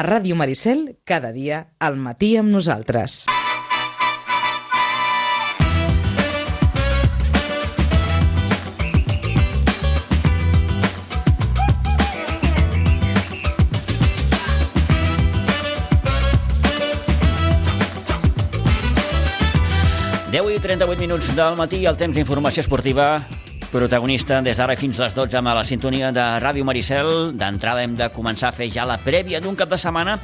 A Ràdio Maricel, cada dia, al matí amb nosaltres. I 38 minuts del matí, el temps d'informació esportiva protagonista des d'ara fins les 12 amb la sintonia de Ràdio Maricel. D'entrada hem de començar a fer ja la prèvia d'un cap de setmana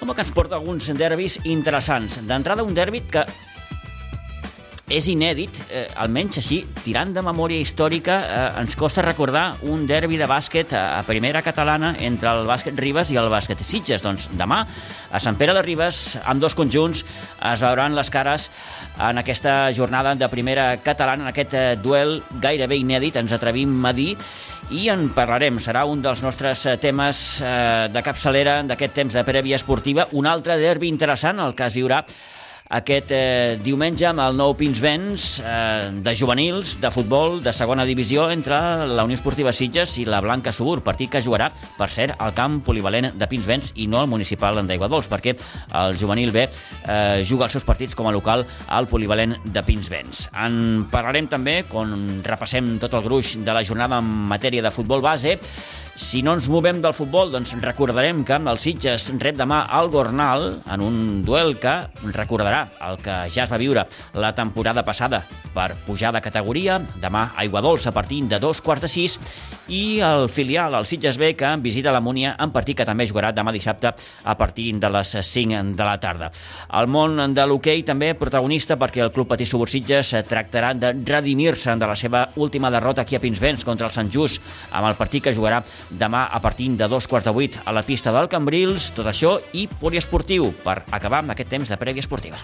home, que ens porta alguns derbis interessants. D'entrada un derbi que és inèdit, eh, almenys així, tirant de memòria històrica, eh, ens costa recordar un derbi de bàsquet a, a primera catalana entre el bàsquet Ribes i el bàsquet Sitges. Doncs demà, a Sant Pere de Ribes, amb dos conjunts, es veuran les cares en aquesta jornada de primera catalana, en aquest eh, duel gairebé inèdit, ens atrevim a dir, i en parlarem. Serà un dels nostres eh, temes eh, de capçalera d'aquest temps de prèvia esportiva. Un altre derbi interessant, el que es viurà aquest eh, diumenge amb el nou Pinsbens eh, de juvenils, de futbol, de segona divisió entre la Unió Esportiva Sitges i la Blanca Subur, partit que jugarà, per cert, al camp polivalent de Pinsbens i no al municipal d'Aigua Dols, perquè el juvenil B eh, juga els seus partits com a local al polivalent de Pinsbens. En parlarem també, quan repassem tot el gruix de la jornada en matèria de futbol base, si no ens movem del futbol, doncs recordarem que el Sitges rep demà al Gornal en un duel que recordarà el que ja es va viure la temporada passada per pujar de categoria. Demà Aigua Dolça a partir de dos quarts de sis i el filial, el Sitges B, que visita la Múnia en partit que també jugarà demà dissabte a partir de les 5 de la tarda. El món de l'hoquei també protagonista perquè el Club Patí Subursitges tractarà de redimir-se de la seva última derrota aquí a Pinsbens contra el Sant Just amb el partit que jugarà demà a partir de dos quarts de vuit a la pista del Cambrils, tot això i poliesportiu per acabar amb aquest temps de prèvia esportiva.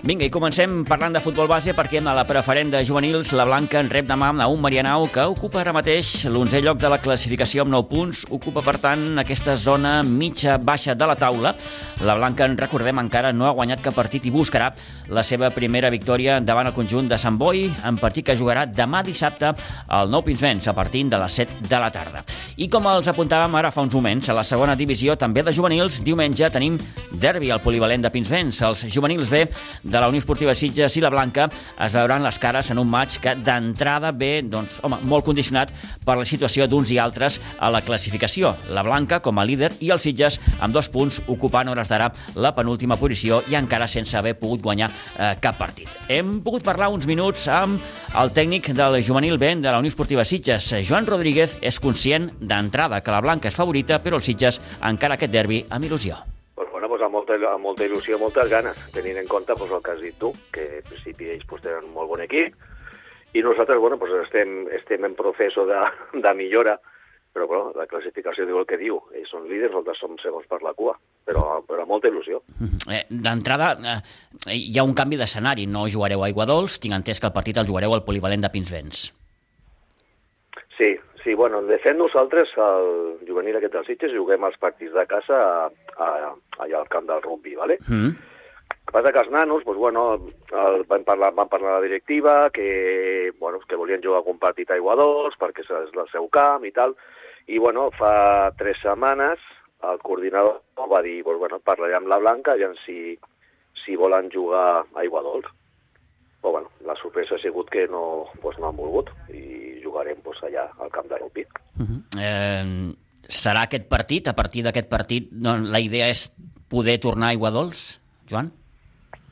Vinga, i comencem parlant de futbol base perquè a la preferent de juvenils la Blanca en rep demà a un Marianau que ocupa ara mateix l'11è lloc de la classificació amb 9 punts, ocupa per tant aquesta zona mitja-baixa de la taula. La Blanca, en recordem, encara no ha guanyat cap partit i buscarà la seva primera victòria davant el conjunt de Sant Boi en partit que jugarà demà dissabte al Nou Pinsbens a partir de les 7 de la tarda. I com els apuntàvem ara fa uns moments, a la segona divisió també de juvenils, diumenge tenim derbi al polivalent de Pinsbens. Els juvenils B de la Unió Esportiva Sitges i la Blanca es veuran les cares en un maig que d'entrada ve, doncs, home, molt condicionat per la situació d'uns i altres a la classificació. La Blanca com a líder i els Sitges amb dos punts ocupant hores d'ara la penúltima posició i encara sense haver pogut guanyar eh, cap partit. Hem pogut parlar uns minuts amb el tècnic del juvenil B de la Unió Esportiva Sitges. Joan Rodríguez és conscient d'entrada que la Blanca és favorita, però els Sitges encara aquest derbi amb il·lusió molta, amb molta il·lusió, moltes ganes, tenint en compte pues, el que has dit tu, que en principi ells pues, tenen un molt bon equip, i nosaltres bueno, pues, estem, estem en procés de, de millora, però bueno, la classificació diu el que diu. Ells són líders, nosaltres som segons per la cua, però, però amb molta il·lusió. Eh, D'entrada, eh, hi ha un canvi d'escenari. No jugareu a Aiguadols, tinc entès que el partit el jugareu al polivalent de Pinsbens. Sí, sí, bueno, de fet nosaltres, el juvenil aquest dels Sitges, juguem els partits de casa a, a, allà al camp del rugby, ¿vale? Mm. El que passa que els nanos, doncs, bueno, el, van, parlar, van parlar la directiva que, bueno, que volien jugar un partit a Aiguadols perquè és el seu camp i tal, i bueno, fa tres setmanes el coordinador va dir, doncs, bueno, parlaré amb la Blanca i si, si volen jugar a Aiguadols. Però bueno, la sorpresa ha sigut que no, doncs, no han volgut i jugarem doncs, allà al camp de rugby. Uh -huh. eh, serà aquest partit, a partir d'aquest partit, doncs, la idea és poder tornar a Aiguadols, Joan?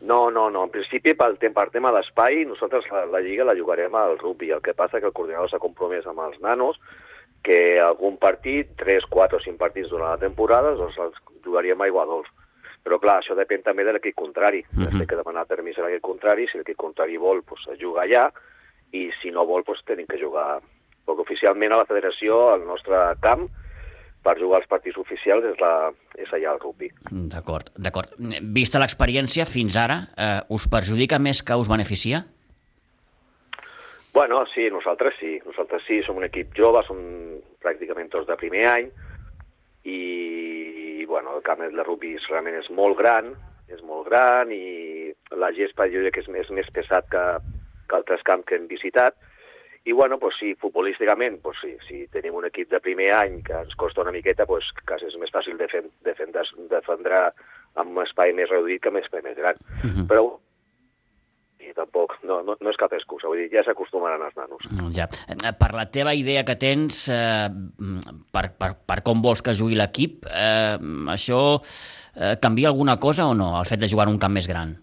No, no, no. En principi, pel, per tema d'espai, nosaltres la, la Lliga la jugarem al rugby. El que passa que el coordinador s'ha compromès amb els nanos que algun partit, 3, 4 o 5 partits durant la temporada, doncs els jugaríem a Aiguadols. Però clar, això depèn també de l'equip contrari. Uh -huh. Té que demanar permís a l'equip contrari, si l'equip contrari vol, doncs, jugar allà, i si no vol, doncs tenim que jugar... Perquè oficialment a la federació, al nostre camp, per jugar als partits oficials és, la, és allà el rugby. D'acord, d'acord. Vista l'experiència fins ara, eh, us perjudica més que us beneficia? Bueno, sí, nosaltres sí. Nosaltres sí, som un equip jove, som pràcticament tots de primer any i, bueno, el camp de rugby realment és molt gran, és molt gran i la gespa jo crec que és més, més pesat que, que altres camps que hem visitat, i bueno, pues sí, futbolísticament, pues sí, si tenim un equip de primer any que ens costa una miqueta, pues quasi és més fàcil defen defendre, defendre amb un espai més reduït que amb un espai més gran. Uh -huh. Però i tampoc, no, no, no és cap excusa, vull dir, ja s'acostumaran els nanos. Ja. Per la teva idea que tens, eh, per, per, per com vols que jugui l'equip, eh, això eh, canvia alguna cosa o no, el fet de jugar en un camp més gran?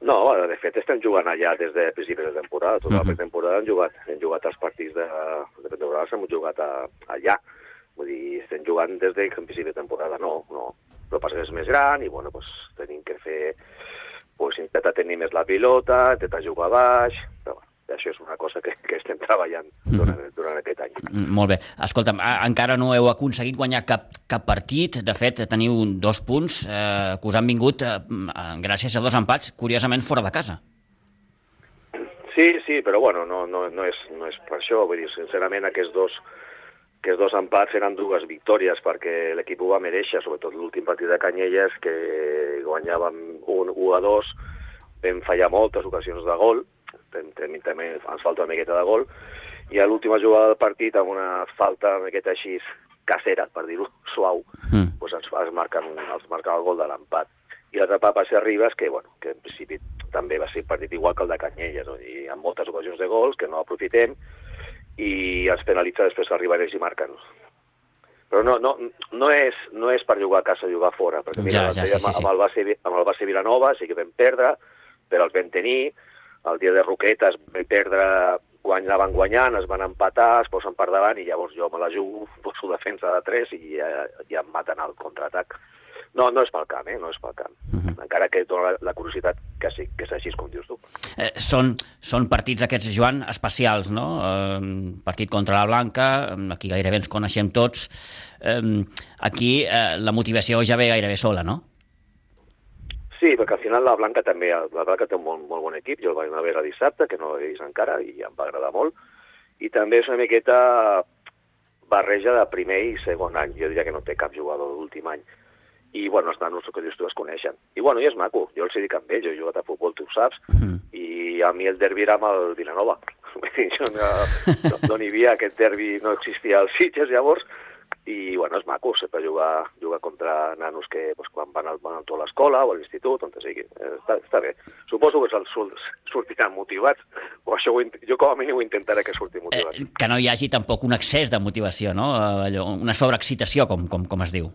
No, de fet estem jugant allà des de principis de temporada. Tota uh -huh. la temporada hem jugat, hem jugat els partits de, de temporada, hem jugat a, allà. Vull dir, estem jugant des de principi de temporada, no, no. Passa que és més gran i, bueno, pues, tenim que fer... Pues, intentar tenir més la pilota, intentar jugar baix... Però, bueno, això és una cosa que, que estem treballant durant, mm. durant aquest any. Mm, molt bé. Escolta'm, encara no heu aconseguit guanyar cap, cap partit. De fet, teniu dos punts eh, que us han vingut eh, gràcies a dos empats, curiosament, fora de casa. Sí, sí, però bueno, no, no, no, és, no és per això. Vull dir, sincerament, aquests dos, aquests dos empats eren dues victòries perquè l'equip ho va mereixer, sobretot l'últim partit de Canyelles, que guanyàvem 1, 1 a 2, vam fallar moltes ocasions de gol, també, també ens falta una miqueta de gol, i a l'última jugada del partit, amb una falta una miqueta així casera, per dir-ho suau, mm. doncs ens, ens, marquen, ens marquen el gol de l'empat. I l'altre pa va ser Ribas, que, bueno, que en principi també va ser partit igual que el de Canyelles, no? i amb moltes ocasions de gols que no aprofitem, i ens penalitza després el Ribarès i marquen. Però no, no, no, és, no és per jugar a casa, jugar fora, perquè mira, ja, ja, sí, sí, sí. Amb, el base, amb el base Vilanova sí que vam perdre, però els vam tenir, el dia de Roquetes vam perdre quan la van guanyant, es van empatar, es posen per davant i llavors jo me la jugo, poso defensa de 3 i ja, ja em maten al contraatac. No, no és pel camp, eh? no és pel camp. Uh mhm. -huh. Encara que dona la, la curiositat que, sí, que és així com dius tu. Eh, són, són partits aquests, Joan, especials, no? Eh, partit contra la Blanca, aquí gairebé ens coneixem tots. Eh, aquí eh, la motivació ja ve gairebé sola, no? Sí, perquè al final la Blanca també, la Blanca té un molt, molt bon equip, jo el vaig anar a veure dissabte, que no l'he vist encara, i em va agradar molt, i també és una miqueta barreja de primer i segon any, jo diria que no té cap jugador d'últim any, i bueno, els nanos que dius tu es coneixen. I bueno, i és maco, jo els he dit amb ells, jo he jugat a futbol, tu ho saps, mm. i a mi el derbi era amb el Vilanova. jo no, no, no n'hi havia, aquest derbi no existia als Sitges llavors, i bueno, és maco sempre jugar, jugar contra nanos que pues, quan van, al, van a tota l'escola o a l'institut, on sigui. Eh, està, està bé. Suposo que els sortiran motivats, o això ho, jo com a mínim ho intentaré que surti motivats. Eh, que no hi hagi tampoc un excés de motivació, no? Allò, una sobreexcitació, com, com, com es diu.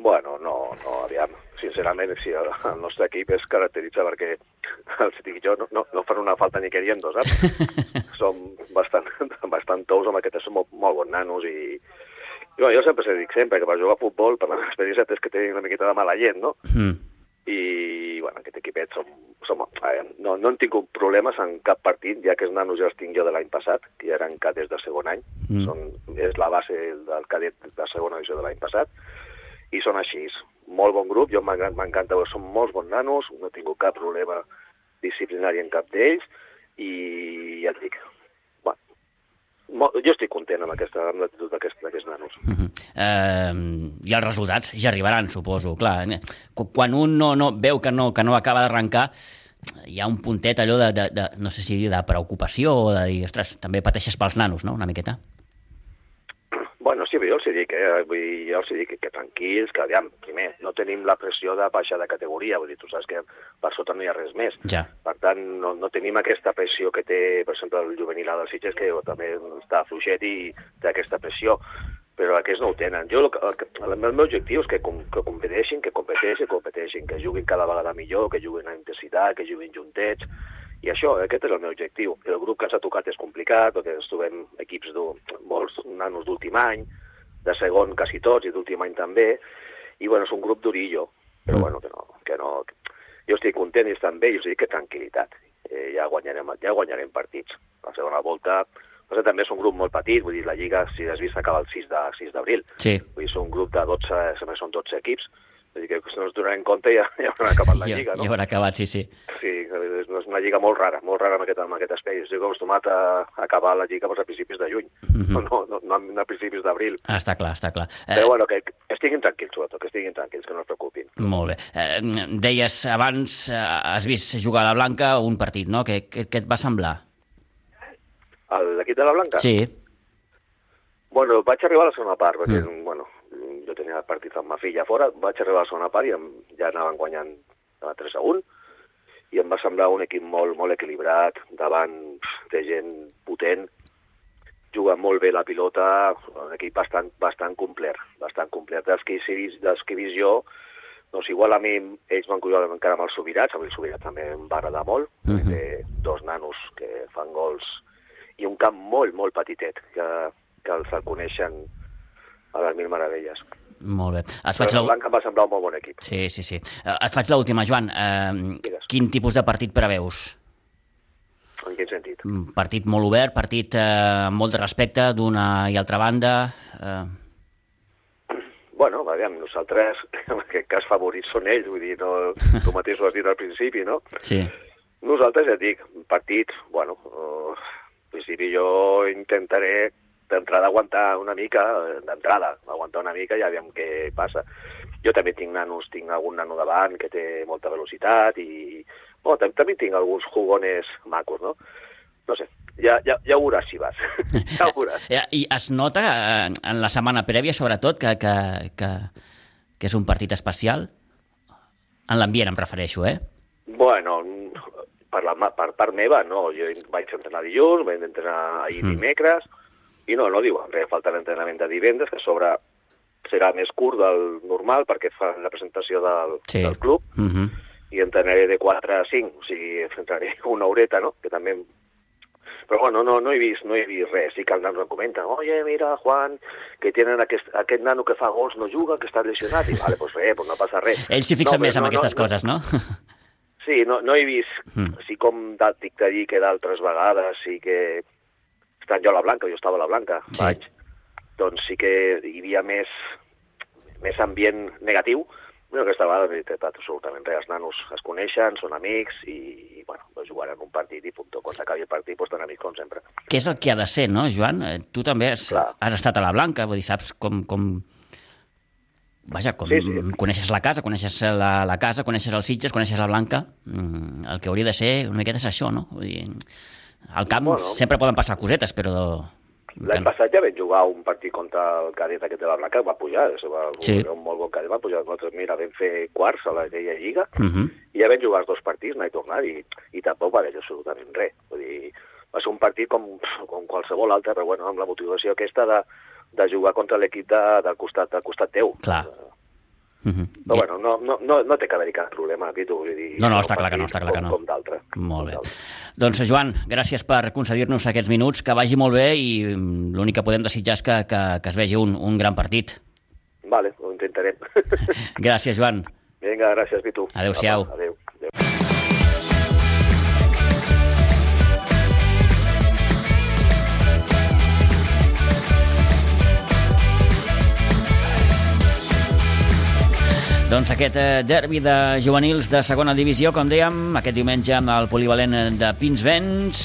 Bueno, no, no, aviam sincerament, sí, el, el nostre equip es caracteritza perquè, els dic jo, no, no, no fan una falta ni queriendo, saps? Som bastant, bastant tous amb aquests, som molt, molt bons nanos i, i bueno, jo sempre se dic sempre que per jugar a futbol, per l'experiència tens que tenir una miqueta de mala gent, no? Mm. I, bueno, aquest equipet som, som, eh, no, no hem tingut problemes en cap partit, ja que els nanos ja els tinc jo de l'any passat, que ja eren cadets de segon any, mm. són, és la base del cadet de segona edició de l'any passat, i són així, molt bon grup, jo m'encanta, són molts bons nanos, no he tingut cap problema disciplinari en cap d'ells, i ja et dic, bueno, jo estic content amb aquesta amb l'actitud d'aquests nanos. Uh -huh. uh, I els resultats ja arribaran, suposo. Clar, eh, quan un no, no veu que no, que no acaba d'arrencar, hi ha un puntet allò de, de, de, no sé si de preocupació o de dir, ostres, també pateixes pels nanos, no?, una miqueta. Sí, jo els dic, eh? Vull dir, jo els dic que, que tranquils, que aviam, primer, no tenim la pressió de baixar de categoria, vull dir, tu saps que per sota no hi ha res més. Ja. Per tant, no, no tenim aquesta pressió que té, per exemple, el juvenil dels Sitges, que també està fluixet i té aquesta pressió però aquests no ho tenen. Jo, el, el, el, el meu objectiu és que, com, que competeixin, que competeixin, que competeixin, que juguin cada vegada millor, que juguin a intensitat, que juguin juntets, i això, aquest és el meu objectiu. El grup que ens ha tocat és complicat, perquè ens trobem equips de molts nanos d'últim any, de segon quasi tots i d'últim any també, i bueno, és un grup d'orillo, però mm. bueno, que no, que no... Jo estic content i estan bé i us dic que tranquil·litat. Eh, ja, guanyarem, ja guanyarem partits. La segona volta però també és un grup molt petit, vull dir, la Lliga, si has vist, acaba el 6 d'abril. Sí. Vull dir, és un grup de 12, sempre són 12 equips, Vull dir que si no ens donem compte ja, ja haurà acabat la lliga, no? ja haurà acabat, sí, sí. Sí, és una lliga molt rara, molt rara en aquest, en aquest aspect. Estic acostumat a acabar la lliga a principis de juny, Mhm. no, no, no, a principis d'abril. Ah, està clar, està clar. Eh, Però bueno, que, que estiguin tranquils, sobretot, que estiguin tranquils, que no es preocupin. Molt bé. Eh, deies abans, eh, has vist jugar a la Blanca un partit, no? Què, què, què et va semblar? L'equip de la Blanca? Sí. Bueno, vaig arribar a la segona part, perquè, Mm. mm. bueno, tenia el partit amb ma filla fora, vaig arribar a la segona part i em, ja anaven guanyant a 3 a 1, i em va semblar un equip molt, molt equilibrat, davant de gent potent, juga molt bé la pilota, un equip bastant, bastant complet, bastant complet. Dels que, he vist, dels que he vist jo, doncs igual a mi ells m'han cuidat encara amb els Sobirats, amb el Sobirat també em va agradar molt, uh. -huh. té dos nanos que fan gols i un camp molt, molt petitet, que, que els el coneixen a les mil meravelles. Molt bé. Et faig la la... Blanca em va semblar un molt bon equip. Sí, sí, sí. Eh, Et faig l'última, Joan. Eh, Digues. quin tipus de partit preveus? En quin sentit? Un partit molt obert, partit eh, amb molt de respecte d'una i altra banda. Eh, Bueno, aviam, nosaltres, en aquest cas, favorits són ells, vull dir, no, tu mateix ho has dit al principi, no? sí. Nosaltres, ja et dic, partit, bueno, en principi jo intentaré d'entrada aguantar una mica, eh, d'entrada, aguantar una mica i aviam què passa. Jo també tinc nanos, tinc algun nano davant que té molta velocitat i... Bueno, tam també tinc alguns jugones macos, no? No sé, ja, ja, ja ho veuràs si vas. ja ho veuràs. I es nota eh, en la setmana prèvia, sobretot, que, que, que, que és un partit especial? En l'ambient em refereixo, eh? Bueno, per, la, per part meva, no. Jo vaig entrenar dilluns, vaig entrenar ahir Mm. I no, no diuen res, falta l'entrenament de divendres, que sobre serà més curt del normal perquè fan la presentació del, Sí. del club, Uh -huh. i entrenaré de 4 a 5, o sigui, entraré una horeta, no?, que també... Però bueno, no, no he vist, no he vist res. Sí que els nanos em comenten, oye, mira, Juan, que tenen aquest, aquest nano que fa gols no juga, que està lesionat, i vale, pues res, pues no passa res. Ells s'hi fixen No, més en no, aquestes no, coses, no? Sí, no, no he vist, Mm. així com dic de dir que d'altres vegades sí que estant jo a la Blanca, jo estava a la Blanca, Sí. sí. vaig, doncs sí que hi havia més, més ambient negatiu, però aquesta vegada no he absolutament res. Els nanos es coneixen, són amics i, i bueno, doncs jugaran un partit i punt. Quan s'acabi el partit, doncs estan amics com sempre. Què és el que ha de ser, no, Joan? Eh, Tu també has, Clar. has estat a la Blanca, vull dir, saps com... com... Vaja, com Sí, sí. coneixes la casa, coneixes la, la casa, coneixes els Sitges, coneixes la Blanca, mm, el que hauria de ser una miqueta és això, no? Vull dir, al camp Bueno. sempre poden passar cosetes, però... L'any passat ja vam jugar un partit contra el cadet aquest de la Blanca, va pujar, va, Sí. un molt bon cadet, va pujar. Nosaltres, mira, vam fer quarts a aquella lliga, Uh -huh. i ja vam jugar els dos partits, anar i tornar, i, i tampoc va haver absolutament res. Vull dir, va ser un partit com, com qualsevol altre, però bueno, amb la motivació aquesta de, de jugar contra l'equip de, del, costat, del costat teu. Clar. Uh -huh. Però bueno, no, no, no, no té que haver-hi cap problema aquí, tu, vull dir... No, no, està clar que no, està clar que com, no. Com d'altre. Molt com bé. Doncs, Joan, gràcies per concedir-nos aquests minuts, que vagi molt bé i mm, l'únic que podem desitjar és que, que, que es vegi un, un gran partit. Vale, ho intentarem. Gràcies, Joan. Vinga, gràcies, Pitu. Adéu-siau. Adéu. Adéu. Doncs aquest eh, derbi de juvenils de segona divisió, com dèiem, aquest diumenge amb el polivalent de Pinsbens.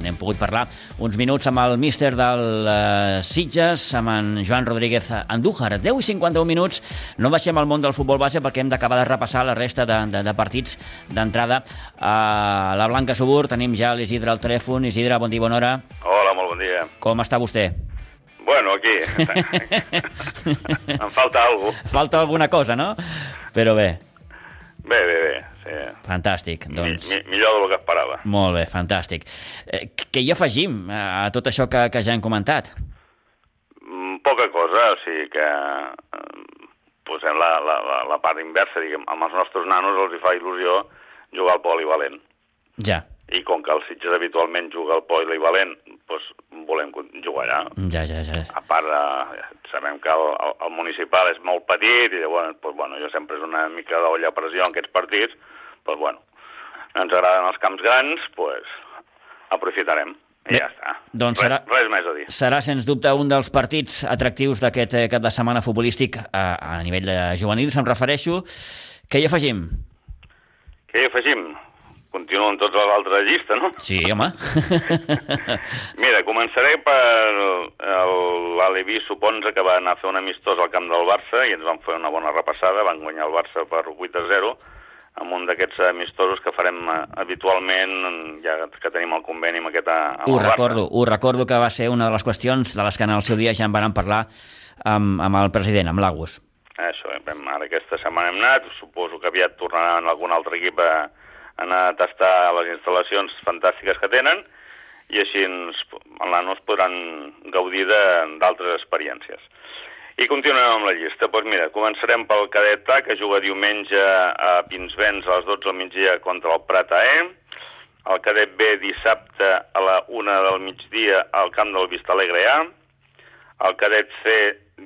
N'hem pogut parlar uns minuts amb el míster del eh, Sitges, amb en Joan Rodríguez Andújar. 10 i 51 minuts. No baixem al món del futbol base perquè hem d'acabar de repassar la resta de, de, de partits d'entrada. A la Blanca Subur tenim ja l'Isidre al telèfon. Isidre, bon dia, bona hora. Hola, molt bon dia. Com està vostè? Bueno, aquí. em falta alguna cosa. Falta alguna cosa, no? Però bé, Bé, bé, bé. Sí. fantàstic. Mi, Doncs... mi, millor del que esperava. Molt bé, fantàstic. Eh, què hi afegim a tot això que, que ja hem comentat? Mm, Poca cosa, o sigui que eh, posem la, la, la, la part inversa, diguem, amb els nostres nanos els hi fa il·lusió jugar al polivalent. Ja, I com que el Sitges habitualment juga al polivalent, doncs volem jugar allà. ja, ja, ja. A part, de, sabem que el, el, el municipal és molt petit i llavors, doncs, bueno, jo sempre és una mica d'olla a pressió en aquests partits, doncs, bueno, ens agraden els camps grans, doncs, aprofitarem. I ja està. Doncs res, serà, res més a dir. serà, sens dubte, un dels partits atractius d'aquest eh, cap de setmana futbolístic a, a nivell de juvenils, em refereixo. Què hi afegim? Què hi afegim? Continuen tots a l'altra llista, no? Sí, home. Mira, començaré per l'Alevi Suponza, que va anar a fer un amistós al camp del Barça i ens van fer una bona repassada, van guanyar el Barça per 8 a 0, amb un d'aquests amistosos que farem eh, habitualment, ja que tenim el conveni amb aquest amb Ho recordo, ho recordo que va ser una de les qüestions de les que en el seu dia ja en van parlar amb, amb el president, amb l'Agus. Això, ara aquesta setmana hem anat, suposo que aviat tornaran algun altre equip a anar a tastar les instal·lacions fantàstiques que tenen i així ens, els nanos podran gaudir d'altres experiències. I continuem amb la llista. Doncs mira, començarem pel cadet A, que juga diumenge a Pinsbens a les 12 del migdia contra el Prat AE. El cadet B dissabte a la 1 del migdia al camp del Vistalegre A. El cadet C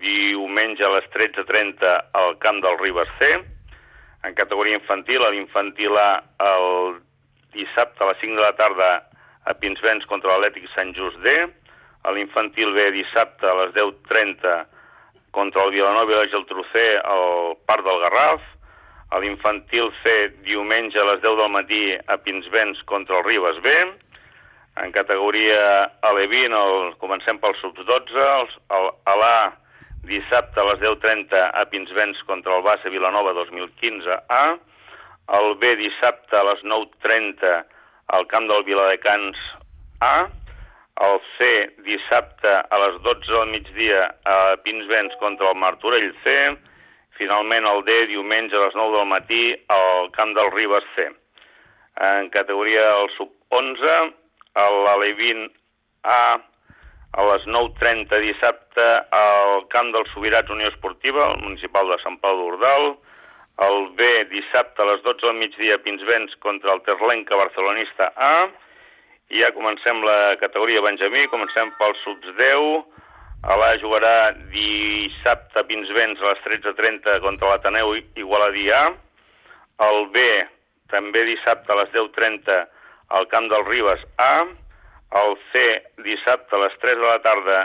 diumenge a les 13.30 al camp del Ribes C. En categoria infantil, a l'infantil A el dissabte a les 5 de la tarda a Pinsbens contra l'Atlètic Sant Just D. A l'infantil B dissabte a les 10.30 contra el Vilanova i la Geltrú C al Parc del Garraf. A l'infantil C diumenge a les 10 del matí a Pinsbens contra el Ribes B. En categoria Alevin, el, comencem pel sub-12, els- el, a l'A dissabte a les 10.30 a Pinsbens contra el Bassa Vilanova 2015 A, el B dissabte a les 9.30 al camp del Viladecans A, el C dissabte a les 12 del migdia a Pinsbens contra el Martorell C, finalment el D diumenge a les 9 del matí al camp del Ribes C. En categoria del sub-11, l'Alevin A a les 9.30 dissabte al camp del Sobirats Unió Esportiva, el municipal de Sant Pau d'Ordal, el B dissabte a les 12 del migdia Pinsbens contra el Terlenca barcelonista A, i ja comencem la categoria Benjamí, comencem pel subs 10, a l'A jugarà dissabte Pinsbens a les 13.30 contra l'Ateneu Igualadí A, el B també dissabte a les 10.30 al camp del Ribes A, el C dissabte a les 3 de la tarda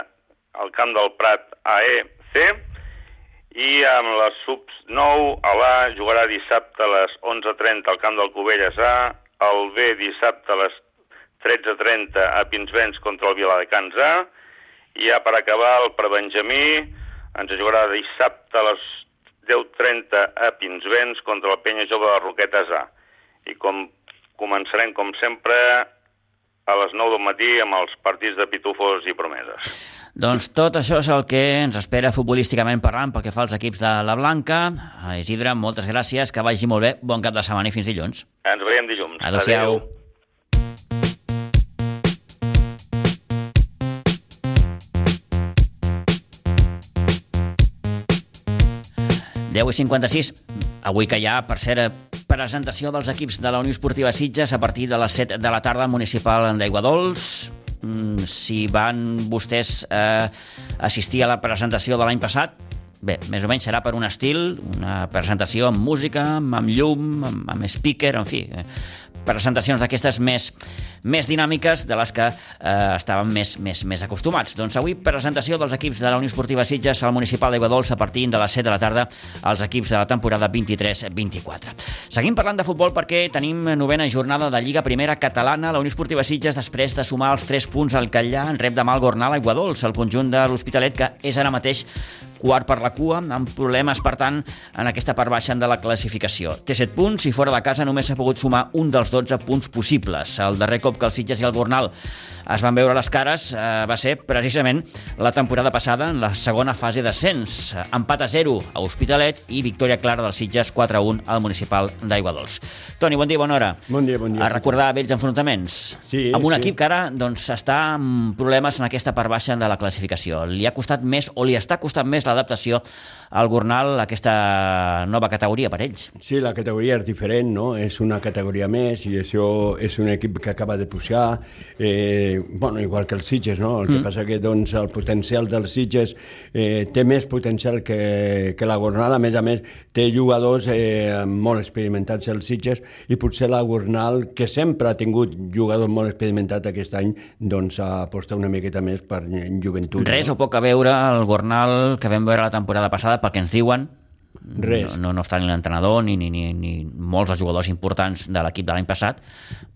al camp del Prat AEC i amb les subs 9 a l'A jugarà dissabte a les 11.30 al camp del Cubelles A, el B dissabte a les 13.30 a Pinsbens contra el Viladecans A i ja per acabar el prebenjamí ens jugarà dissabte a les 10.30 a Pinsbens contra el Penya Jove de Roquetes A. I com començarem com sempre a les 9 del matí amb els partits de pitufos i promeses. Doncs tot això és el que ens espera futbolísticament parlant pel que fa als equips de la Blanca. Isidre, moltes gràcies, que vagi molt bé, bon cap de setmana i fins dilluns. Ens veiem dilluns. Adéu-siau. Deu i 56. Avui que hi ha, per cert, presentació dels equips de la Unió Esportiva Sitges a partir de les 7 de la tarda al municipal d'Aiguadols. Mm, Si van vostès eh, assistir a la presentació de l'any passat, bé, més o menys serà per un estil, una presentació amb música, amb, llum, amb, amb speaker, en fi, eh, presentacions d'aquestes més, més dinàmiques de les que eh, estàvem més, més, més acostumats. Doncs avui presentació dels equips de la Unió Esportiva Sitges al Municipal d'Aiguadols a partir de les 7 de la tarda als equips de la temporada 23-24. Seguim parlant de futbol perquè tenim novena jornada de Lliga Primera Catalana. La Unió Esportiva Sitges, després de sumar els 3 punts al Catllà, en rep de mal Gornal a Aiguadols, el conjunt de l'Hospitalet, que és ara mateix quart per la cua, amb problemes, per tant, en aquesta part baixa de la classificació. Té 7 punts i fora de casa només s'ha pogut sumar un dels 12 punts possibles. El darrer cop que el Sitges i el Gornal es van veure les cares eh, va ser precisament la temporada passada en la segona fase d'ascens. Empat a 0 a Hospitalet i victòria clara del Sitges 4 a 1 al municipal d'Aiguadols. Toni, bon dia, bona hora. Bon dia, bon dia. A recordar vells enfrontaments. Sí, amb un sí. equip que ara doncs, està amb problemes en aquesta part baixa de la classificació. Li ha costat més o li està costant més l'adaptació al Gornal a aquesta nova categoria per ells. Sí, la categoria és diferent, no? És una categoria més i això és un equip que acaba de pujar, eh, bueno, igual que els Sitges, no? El que mm. passa que doncs, el potencial dels Sitges eh, té més potencial que, que la Gornal, a més a més té jugadors eh, molt experimentats els Sitges i potser la Gornal, que sempre ha tingut jugadors molt experimentats aquest any, doncs aposta una miqueta més per joventut. Res no? o poc a veure el Gornal que vam veure la temporada passada pel que ens diuen, Res. No, no està ni l'entrenador ni, ni, ni, ni molts dels jugadors importants de l'equip de l'any passat.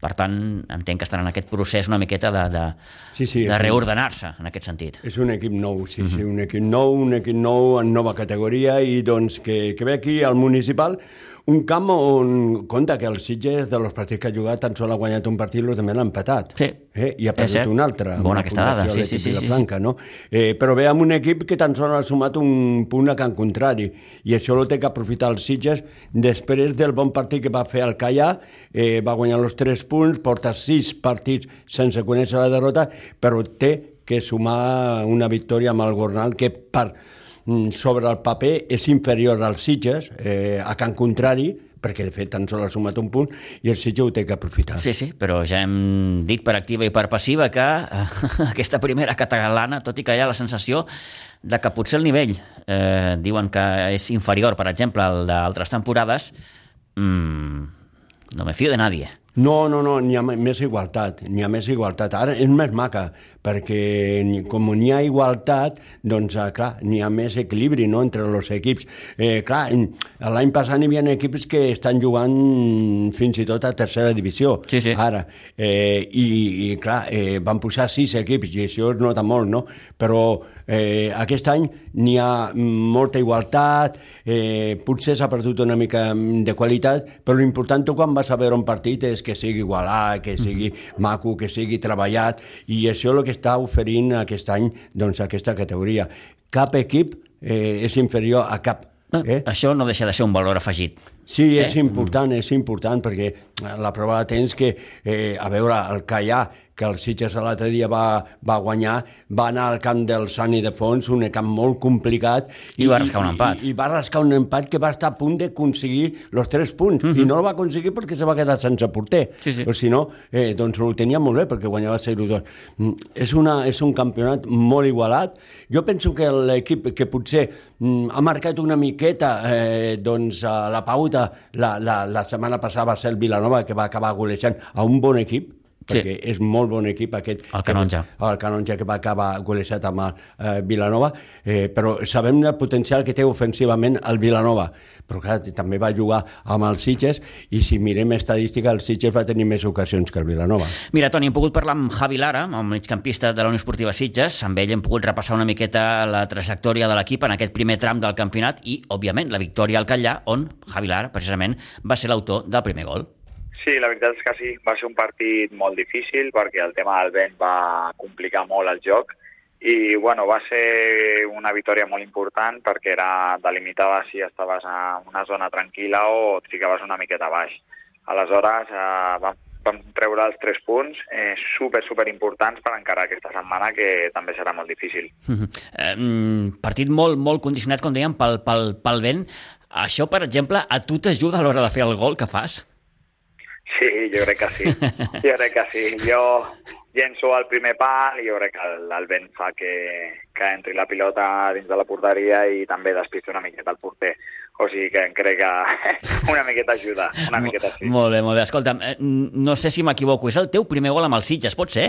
Per tant, entenc que estan en aquest procés una miqueta de, de, sí, sí, de reordenar-se en aquest sentit. És un equip nou, sí, uh -huh. sí, un equip nou, un equip nou en nova categoria i doncs que, que ve aquí al municipal un camp on, compte que el Sitges, de los partits que ha jugat, tan sol ha guanyat un partit, i també l'ha empatat. Sí. Eh? I ha perdut un altre. Bona aquesta dada, sí, sí, sí. sí, Blanca, no? eh, però ve amb un equip que tan sol ha sumat un punt a Can Contrari, i això ho té que aprofitar el Sitges després del bon partit que va fer el Callà, eh, va guanyar els tres punts, porta sis partits sense conèixer la derrota, però té que sumar una victòria amb el Gornal que per sobre el paper és inferior als Sitges, eh, a Can Contrari, perquè de fet tan sols ha sumat un punt i el Sitges ho té que aprofitar. Sí, sí, però ja hem dit per activa i per passiva que eh, aquesta primera catalana, tot i que hi ha la sensació de que potser el nivell eh, diuen que és inferior, per exemple, al d'altres temporades, mmm, no me fio de nadie. No, no, no, n'hi ha més igualtat, n'hi ha més igualtat. Ara és més maca, perquè com n'hi ha igualtat, doncs, eh, clar, n'hi ha més equilibri no?, entre els equips. Eh, clar, l'any passat hi havia equips que estan jugant fins i tot a tercera divisió, sí, sí. ara. Eh, i, I, clar, eh, van posar sis equips, i això es nota molt, no? Però eh, aquest any n'hi ha molta igualtat, eh, potser s'ha perdut una mica de qualitat, però l'important quan vas a veure un partit és que sigui igualat, que sigui maco, que sigui treballat, i això és el que està oferint aquest any doncs, aquesta categoria. Cap equip eh, és inferior a cap. Eh? Això no deixa de ser un valor afegit. Sí, és eh? important, és important, perquè la prova de temps que, eh, a veure, el Callà que el Sitges l'altre dia va, va guanyar, va anar al camp del Sant Fons, un camp molt complicat. I, i va rascar un empat. I, I va rascar un empat que va estar a punt d'aconseguir els tres punts, uh -huh. i mhm. no el va aconseguir perquè se va quedar sense porter. Sí, sí. Però si no, eh, doncs ho tenia molt bé, perquè guanyava 0-2. Mm, és, una, és un campionat molt igualat. Jo penso que l'equip que potser mm, ha marcat una miqueta eh, doncs, a la pauta la, la, la setmana passada va ser el Vilanova, que va acabar golejant a un bon equip, perquè sí. és molt bon equip aquest. El Canonja. Que, el Canonja que va acabar golejat amb el eh, Vilanova, eh, però sabem el potencial que té ofensivament el Vilanova, però clar, també va jugar amb els Sitges i si mirem estadística, el Sitges va tenir més ocasions que el Vilanova. Mira, Toni, hem pogut parlar amb Javi Lara, el migcampista de la Unió Esportiva Sitges, amb ell hem pogut repassar una miqueta la trajectòria de l'equip en aquest primer tram del campionat i, òbviament, la victòria al Catllà, on Javi Lara, precisament, va ser l'autor del primer gol. Sí, la veritat és que sí, va ser un partit molt difícil perquè el tema del vent va complicar molt el joc i bueno, va ser una victòria molt important perquè era delimitada si estaves en una zona tranquil·la o et ficaves una miqueta baix. Aleshores eh, vam, vam treure els tres punts eh, super, super importants per encarar aquesta setmana que també serà molt difícil. eh, partit molt, molt condicionat, com dèiem, pel, pel, pel vent. Això, per exemple, a tu t'ajuda a l'hora de fer el gol que fas? Sí, jo crec que sí. Jo crec que sí. Jo llenço al primer pal i jo crec que el, el vent fa que, que entri la pilota dins de la porteria i també despista una miqueta el porter. O sigui que crec que una miqueta ajuda, una miqueta sí. Molt bé, molt bé. Escolta'm, eh, no sé si m'equivoco, és el teu primer gol amb el Sitges, pot ser?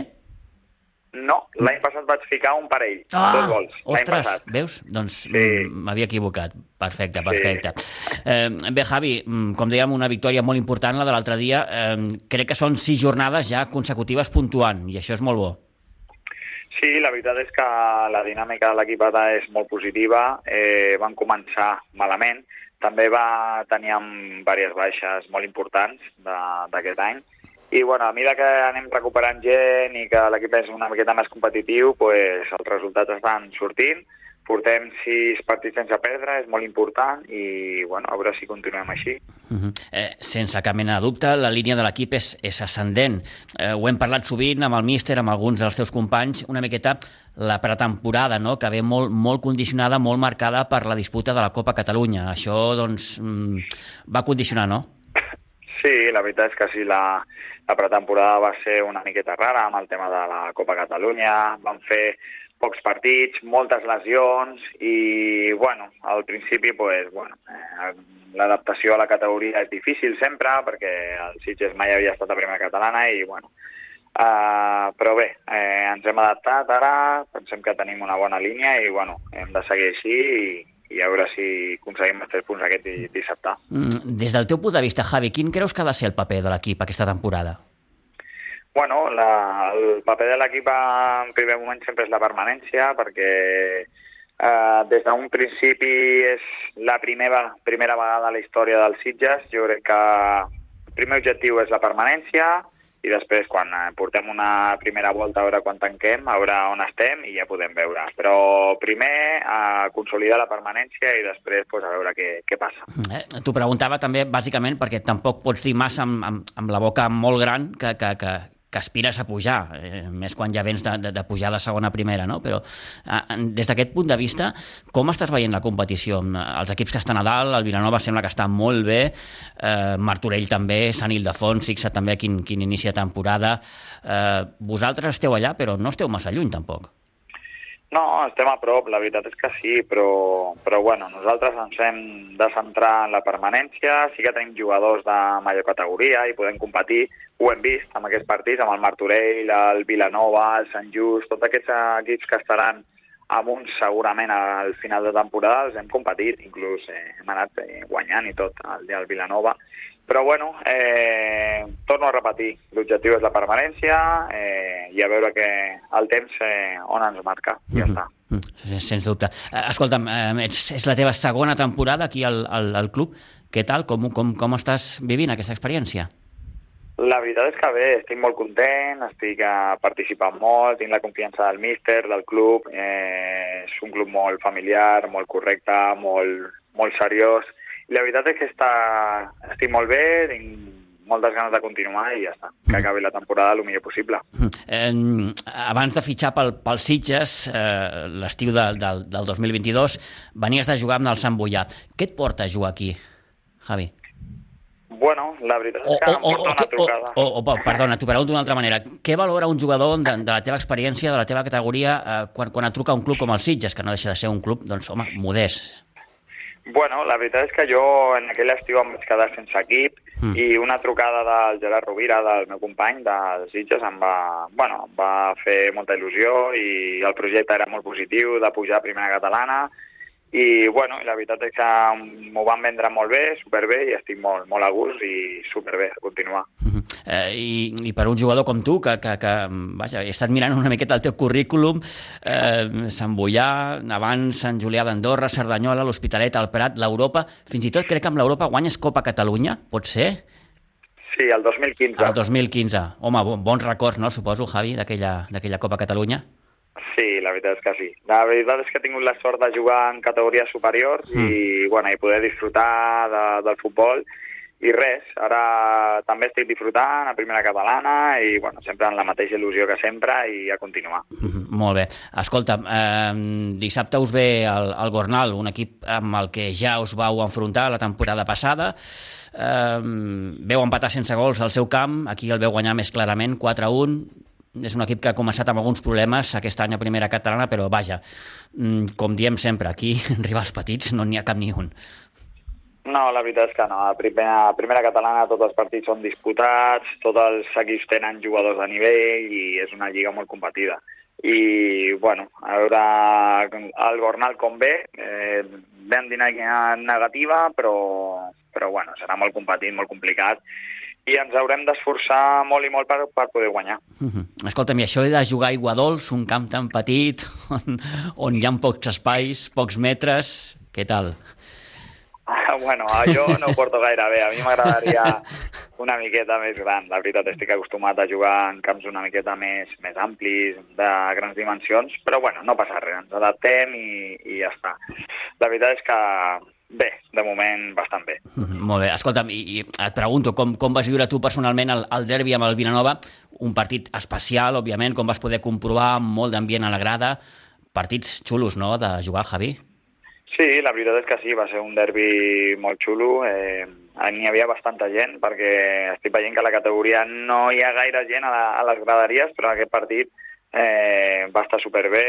No, l'any passat vaig ficar un parell, ah, dos gols. Ostres, veus? Doncs sí. m'havia equivocat. Perfecte, perfecte. Sí. Eh, bé, Javi, mm, com dèiem, una victòria molt important, la de l'altre dia. Eh, crec que són sis jornades ja consecutives puntuant, i això és molt bo. Sí, la veritat és que la dinàmica de l'equip és molt positiva. Eh, van començar malament. També va tenir diverses baixes molt importants d'aquest any i bueno, a mesura que anem recuperant gent i que l'equip és una miqueta més competitiu, pues, els resultats estan sortint. portem sis partits sense perdre, és molt important i bueno, a veure si continuem així. Uh -huh. eh, sense cap mena de dubte, la línia de l'equip és, és ascendent. Eh, ho hem parlat sovint amb el míster, amb alguns dels teus companys, una miqueta la pretemporada, no? que ve molt, molt condicionada, molt marcada per la disputa de la Copa Catalunya. Això doncs, mm, va condicionar, no? Sí, la veritat és que sí, la, la pretemporada va ser una miqueta rara amb el tema de la Copa Catalunya. Vam fer pocs partits, moltes lesions i, bueno, al principi, pues, bueno, eh, l'adaptació a la categoria és difícil sempre perquè el Sitges mai havia estat a primera catalana i, bueno, uh, però bé, eh, ens hem adaptat ara, pensem que tenim una bona línia i, bueno, hem de seguir així i, i a veure si aconseguim els tres punts aquest dissabte. Mm, des del teu punt de vista, Javi, quin creus que ha de ser el paper de l'equip aquesta temporada? Bueno, la, el paper de l'equip en primer moment sempre és la permanència, perquè eh, des d'un principi és la primera, primera vegada a la història dels Sitges. Jo crec que el primer objectiu és la permanència i després, quan eh, portem una primera volta a veure quan tanquem, a veure on estem i ja podem veure. Però primer, a consolidar la permanència i després pues, a veure què, què passa. Eh, T'ho preguntava també, bàsicament, perquè tampoc pots dir massa amb, amb, amb la boca molt gran que, que, que, que aspires a pujar, eh, més quan ja vens de, de, de pujar de segona primera, no? Però eh, des d'aquest punt de vista, com estàs veient la competició? Els equips que estan a dalt, el Vilanova sembla que està molt bé, eh, Martorell també, Sant Ildefons, fixa també quin, quin inici de temporada. Eh, vosaltres esteu allà, però no esteu massa lluny, tampoc. No, estem a prop, la veritat és que sí, però, però bueno, nosaltres ens hem de centrar en la permanència, sí que tenim jugadors de major categoria i podem competir, ho hem vist amb aquests partits, amb el Martorell, el Vilanova, el Sant Just, tots aquests equips que estaran amunt segurament al final de temporada els hem competit, inclús eh, hem anat eh, guanyant i tot el dia del Vilanova. Però bueno, eh, torno a repetir, l'objectiu és la permanència eh, i a veure que el temps eh, on ens marca, ja mm -hmm. està. Mm -hmm. Sens dubte. Eh, escolta'm, eh, és, és la teva segona temporada aquí al, al, al club. Què tal? Com, com, com estàs vivint aquesta experiència? La veritat és que bé, estic molt content, estic uh, participant molt, tinc la confiança del míster, del club, eh, és un club molt familiar, molt correcte, molt, molt seriós, i la veritat és que està, estic molt bé, tinc moltes ganes de continuar i ja està, que mm. acabi la temporada el millor possible. Eh, abans de fitxar pel, pel Sitges, eh, l'estiu de, del, del 2022, venies de jugar amb el Sant Boià. Què et porta a jugar aquí, Javi? Bueno, la veritat és que o, o, em porta una trucada. O, o, o, perdona, t'ho pregunto d'una altra manera. Què valora un jugador de, de la teva experiència, de la teva categoria, eh, quan, quan et truca un club com el Sitges, que no deixa de ser un club, doncs, home, modest? Bueno, la veritat és que jo en aquell estiu em vaig quedar sense equip mm. i una trucada del Gerard Rovira, del meu company del Sitges, em va, bueno, em va fer molta il·lusió i el projecte era molt positiu de pujar a primera catalana i bueno, la veritat és que m'ho van vendre molt bé, superbé, i estic molt, molt a gust i superbé a continuar. Uh -huh. eh, i, I per un jugador com tu, que, que, que vaja, he estat mirant una miqueta el teu currículum, eh, Sant Boià, abans Sant Julià d'Andorra, Cerdanyola, l'Hospitalet, el Prat, l'Europa, fins i tot crec que amb l'Europa guanyes Copa Catalunya, pot ser? Sí, el 2015. El 2015. Home, bons records, no, suposo, Javi, d'aquella Copa Catalunya? Sí, la veritat és que sí. La veritat és que he tingut la sort de jugar en categories superiors mm. i, bueno, i poder disfrutar de, del futbol i res, ara també estic disfrutant a primera catalana i bueno, sempre en la mateixa il·lusió que sempre i a continuar. Mm -hmm, molt bé. Escolta, eh, dissabte us ve el, el Gornal, un equip amb el que ja us vau enfrontar la temporada passada. Eh, veu empatar sense gols al seu camp, aquí el veu guanyar més clarament, 4-1 és un equip que ha començat amb alguns problemes aquest any a primera catalana, però vaja, mm, com diem sempre, aquí, rivals petits, no n'hi ha cap ni un. No, la veritat és que no. A primera, a primera catalana tots els partits són disputats, tots els equips tenen jugadors de nivell i és una lliga molt competida. I, bueno, a veure el Gornal com ve, eh, vam dinàmica negativa, però, però bueno, serà molt competit, molt complicat i ens haurem d'esforçar molt i molt per, per poder guanyar. Uh -huh. Escolta'm, i això de jugar a Iguadols, un camp tan petit, on, on hi ha pocs espais, pocs metres, què tal? bueno, jo no ho porto gaire bé. A mi m'agradaria una miqueta més gran. La veritat, estic acostumat a jugar en camps una miqueta més, més amplis, de grans dimensions, però bueno, no passa res, ens adaptem i, i ja està. La veritat és que bé, de moment bastant bé. Mm -hmm, molt bé. Escolta'm, i, i et pregunto, com, com vas viure tu personalment el, el derbi amb el Vilanova? Un partit especial, òbviament, com vas poder comprovar, molt d'ambient a la grada. Partits xulos, no?, de jugar, Javi? Sí, la veritat és que sí, va ser un derbi molt xulo. Eh, n'hi havia bastanta gent, perquè estic veient que a la categoria no hi ha gaire gent a, la, a les graderies, però aquest partit eh, va estar superbé,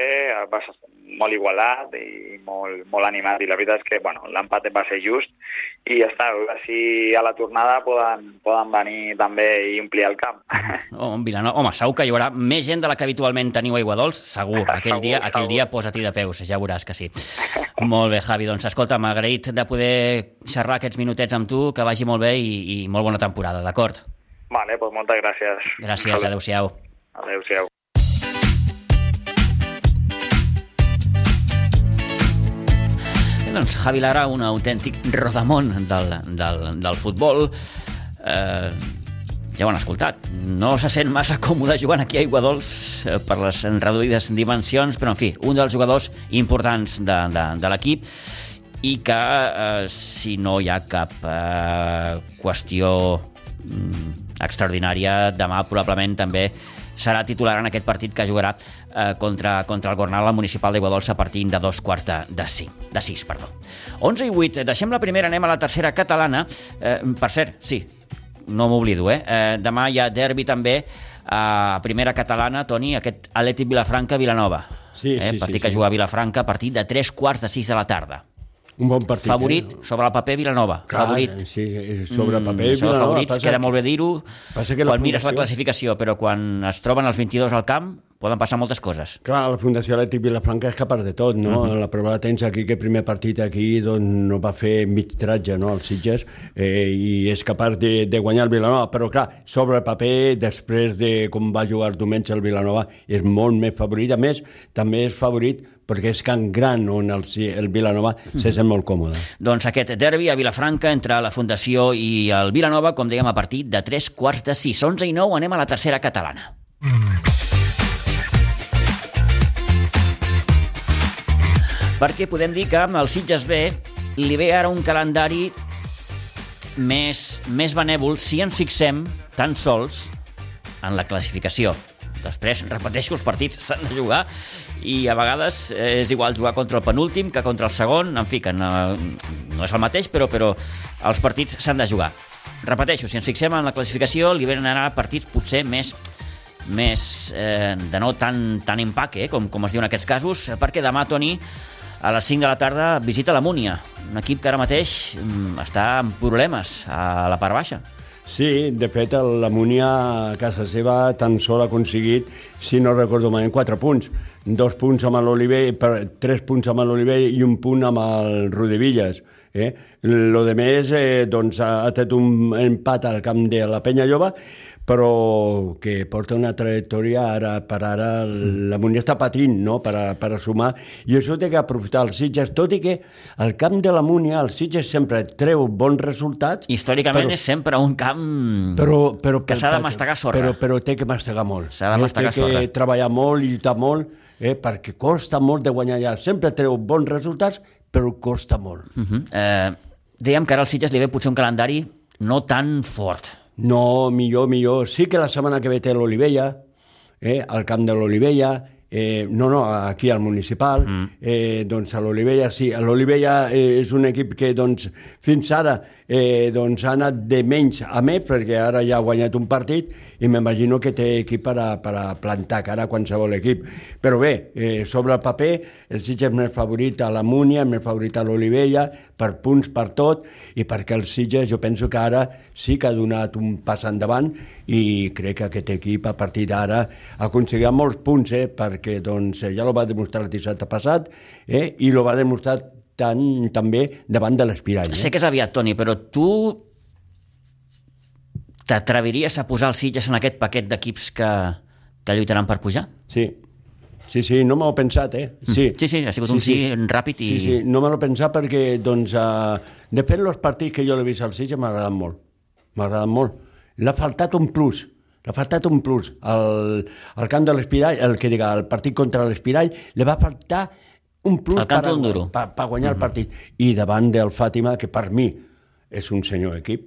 va ser molt igualat i molt, molt animat i la veritat és que bueno, l'empat va ser just i ja està, si a la tornada poden, poden venir també i omplir el camp. Oh, Vilanova, home, segur que hi haurà més gent de la que habitualment teniu a Iguadols, segur, aquell Segur, dia, aquell segur. dia posa-t'hi de peus, ja veuràs que sí. molt bé, Javi, doncs escolta, m'ha agraït de poder xerrar aquests minutets amb tu, que vagi molt bé i, i molt bona temporada, d'acord? Vale, doncs moltes gràcies. Gràcies, adeu-siau. Adéu-siau. Doncs Javi Lara, un autèntic rodamont del, del, del futbol. Eh, ja ho han escoltat. No se sent massa còmode jugant aquí a Iguadols eh, per les reduïdes dimensions, però en fi, un dels jugadors importants de, de, de l'equip i que eh, si no hi ha cap eh, qüestió mm, extraordinària, demà probablement també serà titular en aquest partit que jugarà eh, contra, contra el Gornal al municipal d'Iguadols a partir de dos quarts de, de, cinc, de sis. Perdó. 11 i 8, deixem la primera, anem a la tercera catalana. Eh, per cert, sí, no m'oblido, eh? eh? Demà hi ha derbi també a primera catalana, Toni, aquest Atlètic Vilafranca-Vilanova. Sí, eh? sí, Partit sí, que sí. juga a Vilafranca a partir de tres quarts de sis de la tarda. Un bon partit. Favorit Eh? sobre el paper Vilanova. Clar, Favorit. Sí, sobre paper. Mm, Vilanova, favorits, passa queda que- molt bé dir-ho que la quan mires la classificació, però quan es troben els 22 al camp poden passar moltes coses. Clar, la Fundació Atlètic Vilafranca és capaç de tot, no? Uh -huh. La prova la tens aquí, que el primer partit aquí doncs, no va fer mig tratge, no?, als Sitges, eh, i és capaç de, de guanyar el Vilanova, però clar, sobre el paper, després de com va jugar el diumenge el Vilanova, és molt més favorit. A més, també és favorit perquè és Can Gran, on el, el Vilanova se sent molt còmode. Doncs aquest derbi a Vilafranca entre la Fundació i el Vilanova, com dèiem, a partir de 3 quarts de 6. 11 i 9 anem a la tercera catalana. Perquè podem dir que amb el Sitges B li ve ara un calendari més, més benèvol si ens fixem tan sols en la classificació. Després, repeteixo, els partits s'han de jugar i a vegades és igual jugar contra el penúltim que contra el segon, en fi, que no, no és el mateix, però, però els partits s'han de jugar. Repeteixo, si ens fixem en la classificació, li venen anar partits potser més més eh, de no tan, tan empaque, eh, com, com es diu en aquests casos, perquè demà, Toni, a les 5 de la tarda visita la Múnia, un equip que ara mateix mm, està amb problemes a la part baixa. Sí, de fet, la Múnia a casa seva tan sol ha aconseguit, si no recordo malament, 4 punts. Dos punts amb l'Oliver, tres punts amb l'Oliver i un punt amb el Rodevillas. Eh? Lo de més, eh, doncs, ha, tret un empat al camp de la Penya Lloba, però que porta una trajectòria ara per ara la Múnia està patint no? per, a, per a sumar i això té que aprofitar els Sitges tot i que al camp de la Múnia el Sitges sempre treu bons resultats Històricament però- és sempre un camp però, però, que s'ha de mastegar sorra. Però, però té que mastegar molt. S'ha de mastegar té sorra. que treballar molt i lluitar molt, eh, perquè costa molt de guanyar allà. Sempre treu bons resultats, però costa molt. Uh -huh. eh, dèiem que ara al Sitges li ve potser un calendari no tan fort. No, millor, millor. Sí que la setmana que ve té l'Olivella, eh, al camp de l'Olivella, eh, no, no, aquí al municipal, mm. eh, doncs a l'Olivella sí, l'Olivella eh, és un equip que doncs, fins ara eh, doncs, ha anat de menys a més, perquè ara ja ha guanyat un partit i m'imagino que té equip per a, per a plantar cara a qualsevol equip. Però bé, eh, sobre el paper, el Sitges és més favorit a la Múnia, més favorit a l'Olivella, per punts, per tot, i perquè el Sitges jo penso que ara sí que ha donat un pas endavant i crec que aquest equip a partir d'ara aconseguirà molts punts, eh, perquè doncs, ja lo va demostrar el dissabte passat eh, i lo va demostrar tant, també davant de l'Espirall. Eh? Sé que és aviat, Toni, però tu t'atreviries a posar els Sitges en aquest paquet d'equips que, que lluitaran per pujar? Sí, Sí, sí, no m'ho he pensat, eh? Sí, Sí, sí, ha sigut un sí ràpid i... Sí, sí, no me l'he pensat perquè, doncs, uh, de fet, els partits que jo l'he vist al Sitges m'ha agradat molt. M'ha agradat molt. L'ha faltat un plus. L'ha faltat un plus. Al, al camp de l'Espirall, el que diga, el partit contra l'Espirall, li va faltar un plus El per, per, per guanyar el partit. I davant del Fàtima, que per mi és un senyor equip,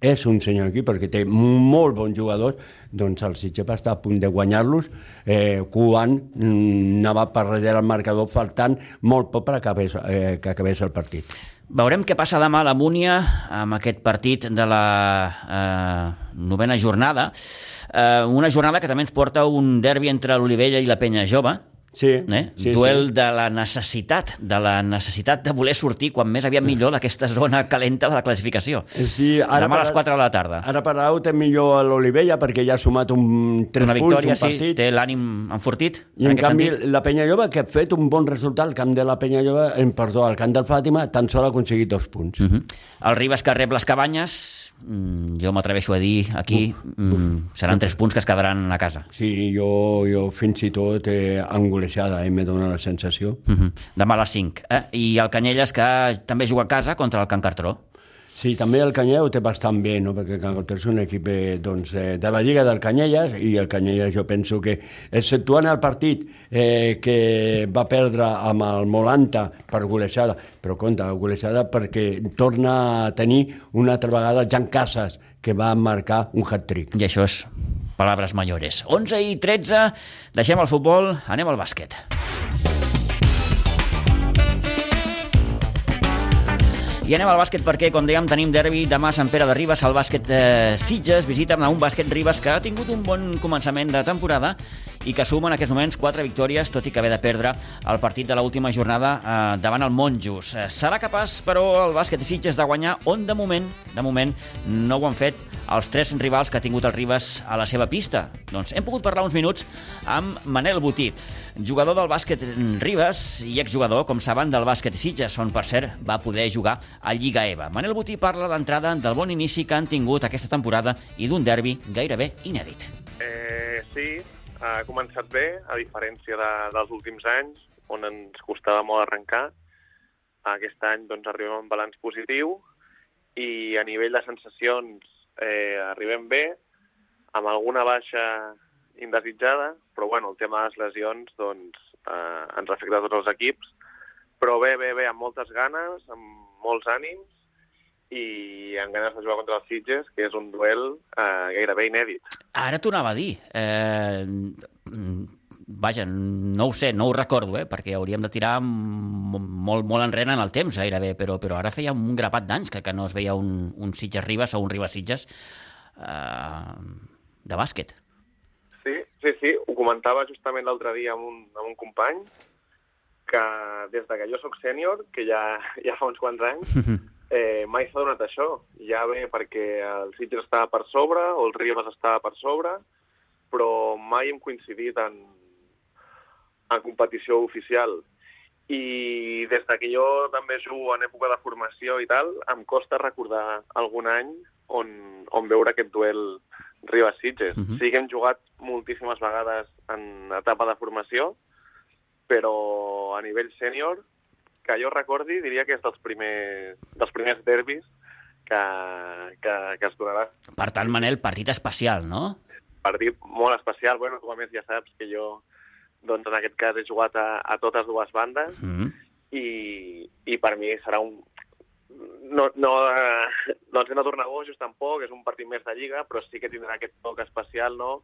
és un senyor equip perquè té molt bons jugadors, doncs el Sitges va estar a punt de guanyar-los eh, quan anava per darrere el marcador faltant molt poc per acabés, eh, que acabés el partit. Veurem què passa demà a la Múnia amb aquest partit de la eh, novena jornada. Eh, una jornada que també ens porta un derbi entre l'Olivella i la Penya Jove, Sí, eh? sí, duel sí. de la necessitat, de la necessitat de voler sortir quan més aviat millor d'aquesta zona calenta de la classificació. Sí, ara Demà a les per- 4 de la tarda. Ara per ara ho té millor a l'Olivella perquè ja ha sumat un 3 Una victòria, punts, un sí, partit. té l'ànim enfortit, I en, aquest canvi, sentit. la Penya Lloba, que ha fet un bon resultat al camp de la Penya Lloba, en, perdó, al camp del Fàtima, tan sol ha aconseguit dos punts. Uh -huh. El Ribas que rep les cabanyes, jo m'atreveixo a dir aquí, mm, seran tres punts que es quedaran a casa. Sí, jo, jo fins i tot eh, angolejada, eh, me dóna la sensació. Uh -huh. Demà a les 5. Eh? I el Canyelles que també juga a casa contra el Can Cartró. Sí, també el ho té bastant bé, no? perquè el Can Cartró és un equip eh, doncs, eh, de la Lliga del Canyelles i el Canyelles jo penso que, exceptuant el partit eh, que va perdre amb el Molanta per golejada, però compte, golejada perquè torna a tenir una altra vegada Jan Casas, que va marcar un hat-trick. I això és paraules mayores. 11 i 13, deixem el futbol, anem al bàsquet. I anem al bàsquet perquè, com dèiem, tenim derbi demà a Sant Pere de Ribes. El bàsquet eh, Sitges visita un bàsquet Ribes que ha tingut un bon començament de temporada i que suma en aquests moments quatre victòries, tot i que haver de perdre el partit de l'última jornada eh, davant el Monjos. Eh, serà capaç, però, el bàsquet Sitges de guanyar on, de moment, de moment, no ho han fet els tres rivals que ha tingut el Ribes a la seva pista. Doncs hem pogut parlar uns minuts amb Manel Botí, jugador del bàsquet Ribes i exjugador, com saben, del bàsquet Sitges, on, per cert, va poder jugar a Lliga EVA. Manel Botí parla d'entrada del bon inici que han tingut aquesta temporada i d'un derbi gairebé inèdit. Eh, sí, ha començat bé, a diferència de, dels últims anys, on ens costava molt arrencar. Aquest any doncs, arribem amb balanç positiu i a nivell de sensacions eh, arribem bé, amb alguna baixa indesitjada, però bueno, el tema de les lesions doncs, eh, ens afecta a tots els equips, però bé, bé, bé, amb moltes ganes, amb molts ànims i amb ganes de jugar contra els Sitges, que és un duel eh, gairebé inèdit. Ara t'ho anava a dir. Eh, vaja, no ho sé, no ho recordo, eh, perquè hauríem de tirar molt, molt enrere en el temps, gairebé, però, però ara feia un grapat d'anys que, que no es veia un, un Sitges Ribes o un Ribes Sitges eh, de bàsquet. Sí, sí, sí, ho comentava justament l'altre dia amb un, amb un company, que des de que jo sóc sènior, que ja, ja fa uns quants anys, eh, mai s'ha donat això. Ja bé perquè el Sitges estava per sobre o el Ribes estava per sobre, però mai hem coincidit en, en competició oficial. I des de que jo també jugo en època de formació i tal, em costa recordar algun any on, on veure aquest duel Ribas-Sitges. Uh Mhm. -huh. Sí que hem jugat moltíssimes vegades en etapa de formació, però a nivell sènior, que jo recordi, diria que és dels primers, dels primers derbis que, que, que es donarà. Per tant, Manel, partit especial, no? Partit molt especial. Bueno, tu a més ja saps que jo, doncs en aquest cas, he jugat a, a totes dues bandes Mm -hmm. i, i per mi serà un... No, no, eh, no hem de tornar bojos tampoc, és un partit més de Lliga, però sí que tindrà aquest toc especial, no?,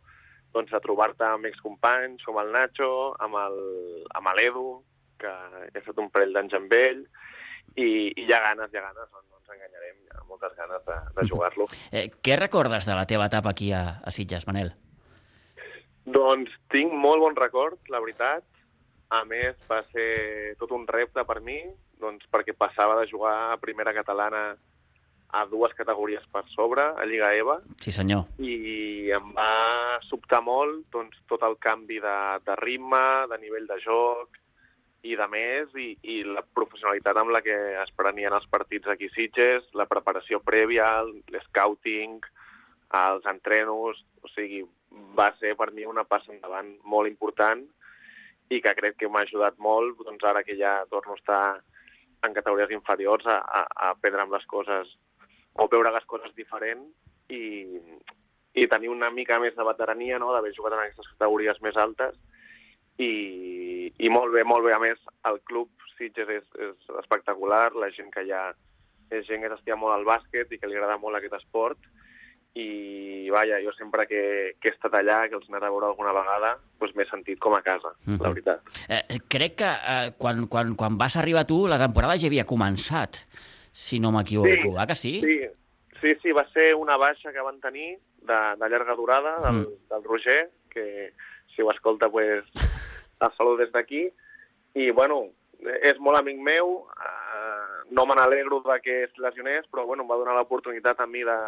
doncs a trobar-te amb excompanys com el Nacho, amb l'Edu, que he estat un parell d'anys amb ell, i, i hi ha ganes, hi ha ganes, no, no ens enganyarem, hi ha moltes ganes de, de jugar-lo. Eh, què recordes de la teva etapa aquí a, a Sitges, Manel? Doncs tinc molt bon record, la veritat. A més, va ser tot un repte per mi, doncs perquè passava de jugar a primera catalana a dues categories per sobre, a Lliga EVA, Sí, senyor. i em va sobtar molt doncs, tot el canvi de, de ritme, de nivell de joc i de més, i, i la professionalitat amb la que es prenien els partits aquí Sitges, la preparació prèvia, l'escouting, els entrenos, o sigui, va ser per mi una passa endavant molt important i que crec que m'ha ajudat molt, doncs ara que ja torno a estar en categories inferiors a, a, a prendre amb les coses o veure les coses diferent i, i tenir una mica més de veterania, no?, d'haver jugat en aquestes categories més altes i, i molt bé, molt bé. A més, el club Sitges és, és espectacular, la gent que hi ha és gent que s'estia molt al bàsquet i que li agrada molt aquest esport i vaja, jo sempre que, que he estat allà, que els he anat a veure alguna vegada, doncs m'he sentit com a casa, uh -huh. la Mhm. veritat. Eh, crec que eh, quan, quan, quan vas arribar tu, la temporada ja havia començat, si no m'equivoco. Sí, ah, que sí? Sí, sí, sí, va ser una baixa que van tenir de, de llarga durada del, Mm. del Roger, que si ho escolta, pues, el salut des d'aquí. I, bueno, és molt amic meu, eh, no me n'alegro de que es lesionés, però, bueno, em va donar l'oportunitat a mi de,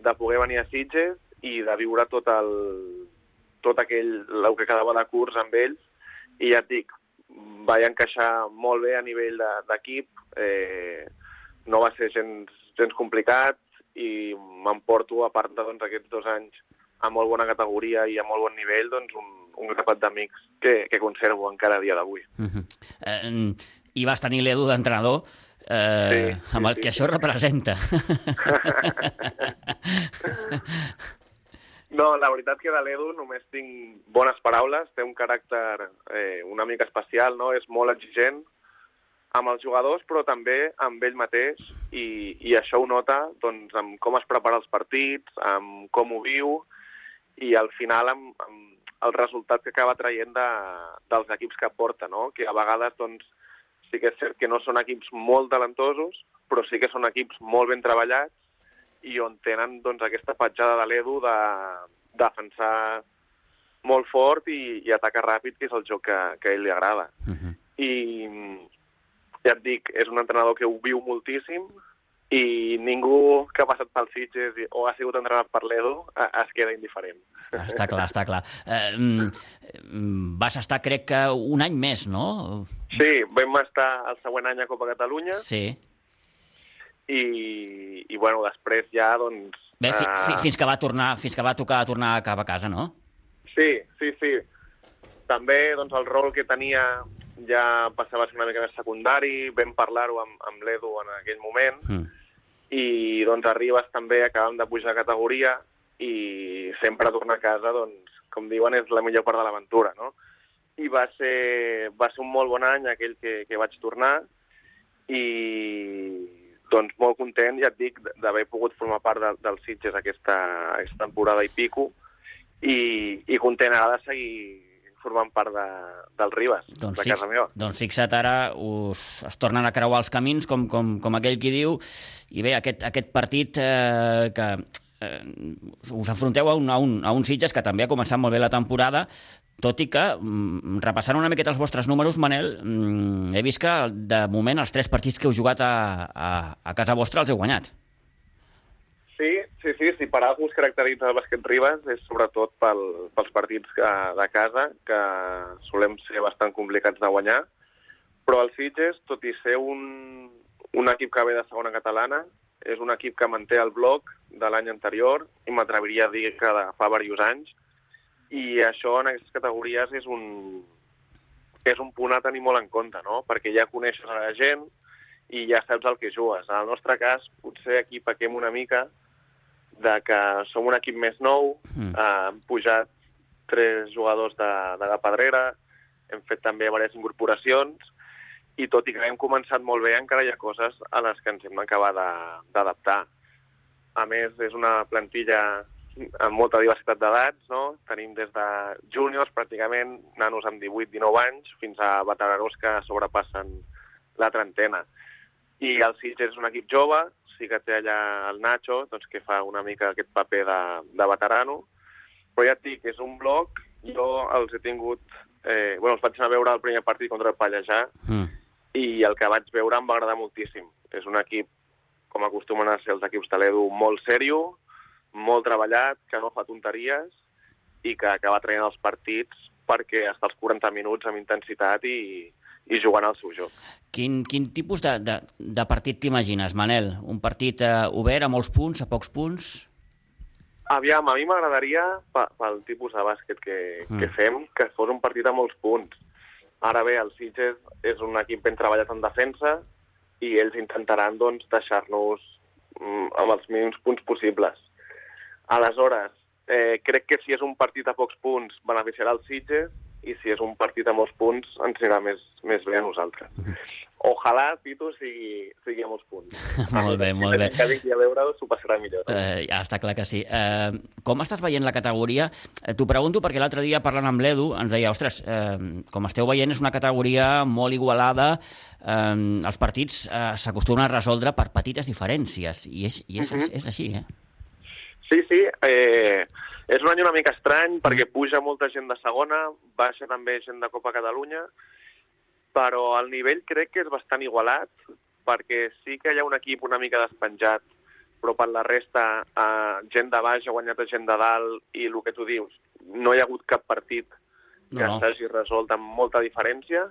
de poder venir a Sitges i de viure tot el, tot aquell, el que quedava de curs amb ells, i ja et dic, vaig encaixar molt bé a nivell de- d'equip, eh, no va ser gens, gens complicat i m'emporto, a part de doncs, aquests dos anys a molt bona categoria i a molt bon nivell, doncs un, un grapat d'amics que, que conservo encara a dia d'avui. Uh -huh. eh, I vas tenir l'Edu d'entrenador, eh, Sí, sí, amb el sí, que sí. això representa. No, la veritat que de l'Edu només tinc bones paraules, té un caràcter eh, una mica especial, no? és molt exigent amb els jugadors, però també amb ell mateix, i, i això ho nota doncs, amb com es prepara els partits, amb com ho viu, i al final amb, amb el resultat que acaba traient de, dels equips que porta, no? que a vegades doncs, sí que és cert que no són equips molt talentosos, però sí que són equips molt ben treballats, i on tenen doncs, aquesta petjada de l'Edu de defensar molt fort i, i atacar ràpid, que és el joc que, que a ell li agrada. Uh -huh. I ja et dic, és un entrenador que ho viu moltíssim i ningú que ha passat pel Sitges o ha sigut entrenat per l'Edu eh, es queda indiferent. Està clar, està clar. Eh, mm, vas estar, crec que, un any més, no? Sí, vam estar el següent any a Copa Catalunya Sí. i, i bueno, després ja, doncs... Bé, fi, fi, eh, fins que va tornar, fins que va tocar tornar cap a casa, no? Sí, sí, sí. També doncs, el rol que tenia ja passava a ser una mica més secundari, vam parlar-ho amb, amb l'Edu en aquell moment, Mm. I doncs arribes també, acabem de pujar de categoria, i sempre tornar a casa, doncs, com diuen, és la millor part de l'aventura, no? I va ser, va ser un molt bon any aquell que, que vaig tornar, i doncs molt content, ja et dic, d'haver pogut formar part de, del Sitges aquesta, aquesta temporada i pico, i, i content ara de seguir formant part de, del Ribes, Doncs, de casa meva. doncs fixa't, ara us, es tornen a creuar els camins, com, com, com aquell qui diu, i bé, aquest, aquest partit eh, que eh, us enfronteu a un, a, un, a un Sitges que també ha començat molt bé la temporada, tot i que, mm, repassant una miqueta els vostres números, Manel, mm, he vist que, de moment, els tres partits que heu jugat a, a, a casa vostra els heu guanyat. Sí, si per alguna cosa caracteritza el bàsquet Ribes és sobretot pel, pels partits que, de casa, que solem ser bastant complicats de guanyar, però el Sitges, tot i ser un, un equip que ve de segona catalana, és un equip que manté el bloc de l'any anterior i m'atreviria a dir que de fa diversos anys, i això en aquestes categories és un, és un punt a tenir molt en compte, no? perquè ja coneixes la gent i ja saps el que jugues. En el nostre cas, potser aquí pequem una mica de que som un equip més nou, Mm. eh, hem pujat tres jugadors de, de la pedrera, hem fet també diverses incorporacions, i tot i que hem començat molt bé, encara hi ha coses a les que ens hem d'acabar d'adaptar. A més, és una plantilla amb molta diversitat d'edats, no? Tenim des de júniors, pràcticament, nanos amb 18-19 anys, fins a veteranos que sobrepassen la trentena. I el Sitges és un equip jove, sí que té allà el Nacho, doncs, que fa una mica aquest paper de, de veterano, però ja et dic, és un bloc, jo els he tingut... Eh, bueno, els vaig anar a veure el primer partit contra el Pallejà, Mm. i el que vaig veure em va agradar moltíssim. És un equip, com acostumen a ser els equips de l'Edu, molt sèrio, molt treballat, que no fa tonteries i que acaba traient els partits perquè està als 40 minuts amb intensitat i, i jugant al seu joc. Quin, quin tipus de, de, de partit t'imagines, Manel? Un partit eh, obert, a molts punts, a pocs punts? Aviam, a mi m'agradaria, pe- pel tipus de bàsquet que, Mm. que fem, que fos un partit a molts punts. Ara bé, el Sitges és un equip ben treballat en defensa i ells intentaran doncs, deixar-nos mm, amb els mínims punts possibles. Aleshores, eh, crec que si és un partit a pocs punts beneficiarà el Sitges i si és un partit a molts punts ens anirà més, més bé a nosaltres. Ojalà, Pitu, sigui, sigui a molts punts. molt bé, molt bé. Si vingui a veure-ho, s'ho passarà millor. Eh, ja està clar que sí. Eh, com estàs veient la categoria? Eh, T'ho pregunto perquè l'altre dia parlant amb l'Edu ens deia, ostres, eh, com esteu veient és una categoria molt igualada, eh, els partits eh, s'acostumen a resoldre per petites diferències i és, i és, uh -huh. és, és així, eh? Sí, sí, eh, és un any una mica estrany perquè puja molta gent de segona, baixa també gent de Copa Catalunya, però el nivell crec que és bastant igualat perquè sí que hi ha un equip una mica despenjat, però per la resta eh, gent de baix ha guanyat a gent de dalt i el que tu dius, no hi ha hagut cap partit que No, no. s'hagi resolt amb molta diferència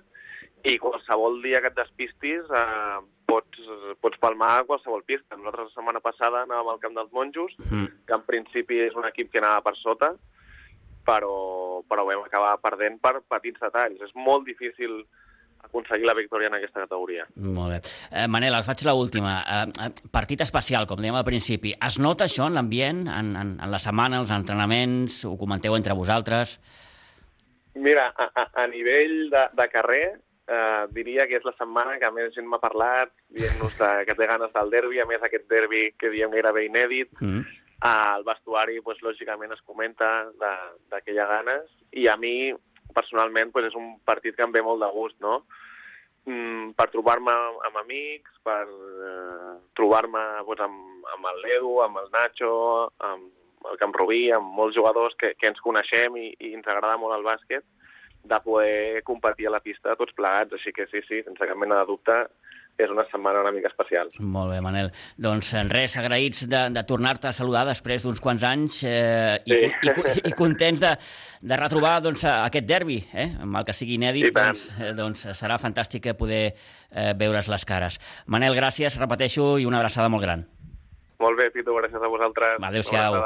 i qualsevol dia que et despistis eh, pots, pots palmar a qualsevol pista. Nosaltres la setmana passada anàvem al camp dels monjos, Mm. que en principi és un equip que anava per sota, però, però vam acabar perdent per petits detalls. És molt difícil aconseguir la victòria en aquesta categoria. Molt bé. Eh, Manel, els faig l'última. Eh, eh, partit especial, com dèiem al principi. Es nota això en l'ambient, en, en, en la setmana, els entrenaments? Ho comenteu entre vosaltres? Mira, a, a, a nivell de, de carrer, eh, diria que és la setmana que més gent m'ha parlat, dient-nos que té ganes del derbi, a més aquest derbi que diem gairebé inèdit, Mm. al vestuari, pues, lògicament, es comenta ha ganes, i a mi, personalment, pues, és un partit que em ve molt de gust, no? Mm, per trobar-me amb amics, per eh, trobar-me pues, amb, amb el Ledu, amb el Nacho, amb el Camp Rubí, amb molts jugadors que, que ens coneixem i, i ens agrada molt el bàsquet, de poder competir a la pista tots plegats. Així que sí, sí, sense cap mena de dubte, és una setmana una mica especial. Molt bé, Manel. Doncs res, agraïts de, de tornar-te a saludar després d'uns quants anys eh, i, Sí. i, i, i contents de, de retrobar doncs, aquest derbi, eh? amb el que sigui inèdit, tant. doncs, eh, doncs serà fantàstic poder eh, veure's les cares. Manel, gràcies, repeteixo, i una abraçada molt gran. Molt bé, Pitu, gràcies a vosaltres. Adéu-siau.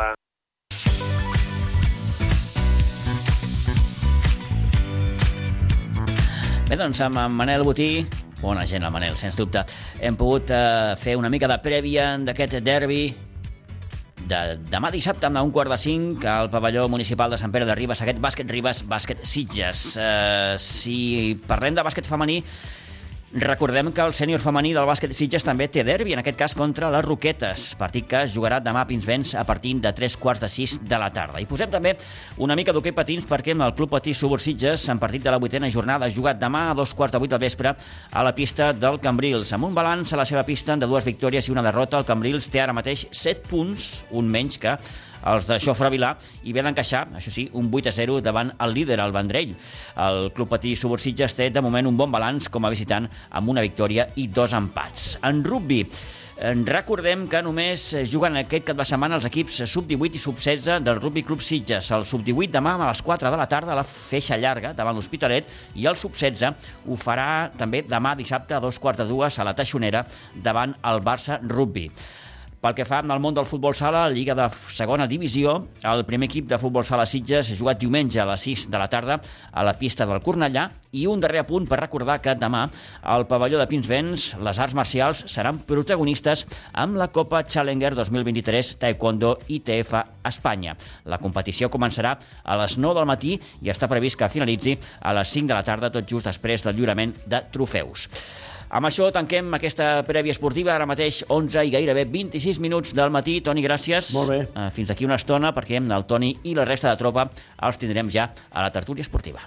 Bé, doncs amb en Manel Botí, bona gent el Manel, sens dubte, hem pogut eh, fer una mica de prèvia d'aquest derbi de demà dissabte a un quart de cinc al pavelló municipal de Sant Pere de Ribes, aquest bàsquet Ribes, bàsquet Sitges. Eh, si parlem de bàsquet femení, Recordem que el sènior femení del bàsquet Sitges també té derbi, en aquest cas contra les Roquetes, partit que es jugarà demà a Pinsbens a partir de 3 quarts de 6 de la tarda. I posem també una mica d'hoquei patins perquè el Club Patí Subur Sitges, en partit de la vuitena jornada, ha jugat demà a dos quarts de vuit del vespre a la pista del Cambrils. Amb un balanç a la seva pista de dues victòries i una derrota, el Cambrils té ara mateix 7 punts, un menys que els de Xofre Vilà i ve d'encaixar, això sí, un 8 a 0 davant el líder, el Vendrell. El Club Patí Subursitges té de moment un bon balanç com a visitant amb una victòria i dos empats. En rugby, recordem que només juguen aquest cap de setmana els equips sub-18 i sub-16 del Rugby Club Sitges. El sub-18 demà a les 4 de la tarda a la feixa llarga davant l'Hospitalet i el sub-16 ho farà també demà dissabte a dos quarts de dues a la Taixonera davant el Barça Rugby. Pel que fa al món del futbol sala, Lliga de segona divisió, el primer equip de futbol sala Sitges ha jugat diumenge a les 6 de la tarda a la pista del Cornellà i un darrer apunt per recordar que demà al pavelló de Pinsbens les arts marcials seran protagonistes amb la Copa Challenger 2023 Taekwondo ITF Espanya. La competició començarà a les 9 del matí i està previst que finalitzi a les 5 de la tarda, tot just després del lliurament de trofeus. Amb això tanquem aquesta prèvia esportiva, ara mateix 11 i gairebé 26 minuts del matí. Toni, gràcies. Molt bé. Eh, Fins d'aquí una estona, perquè el Toni i la resta de tropa els tindrem ja a la tertúlia esportiva.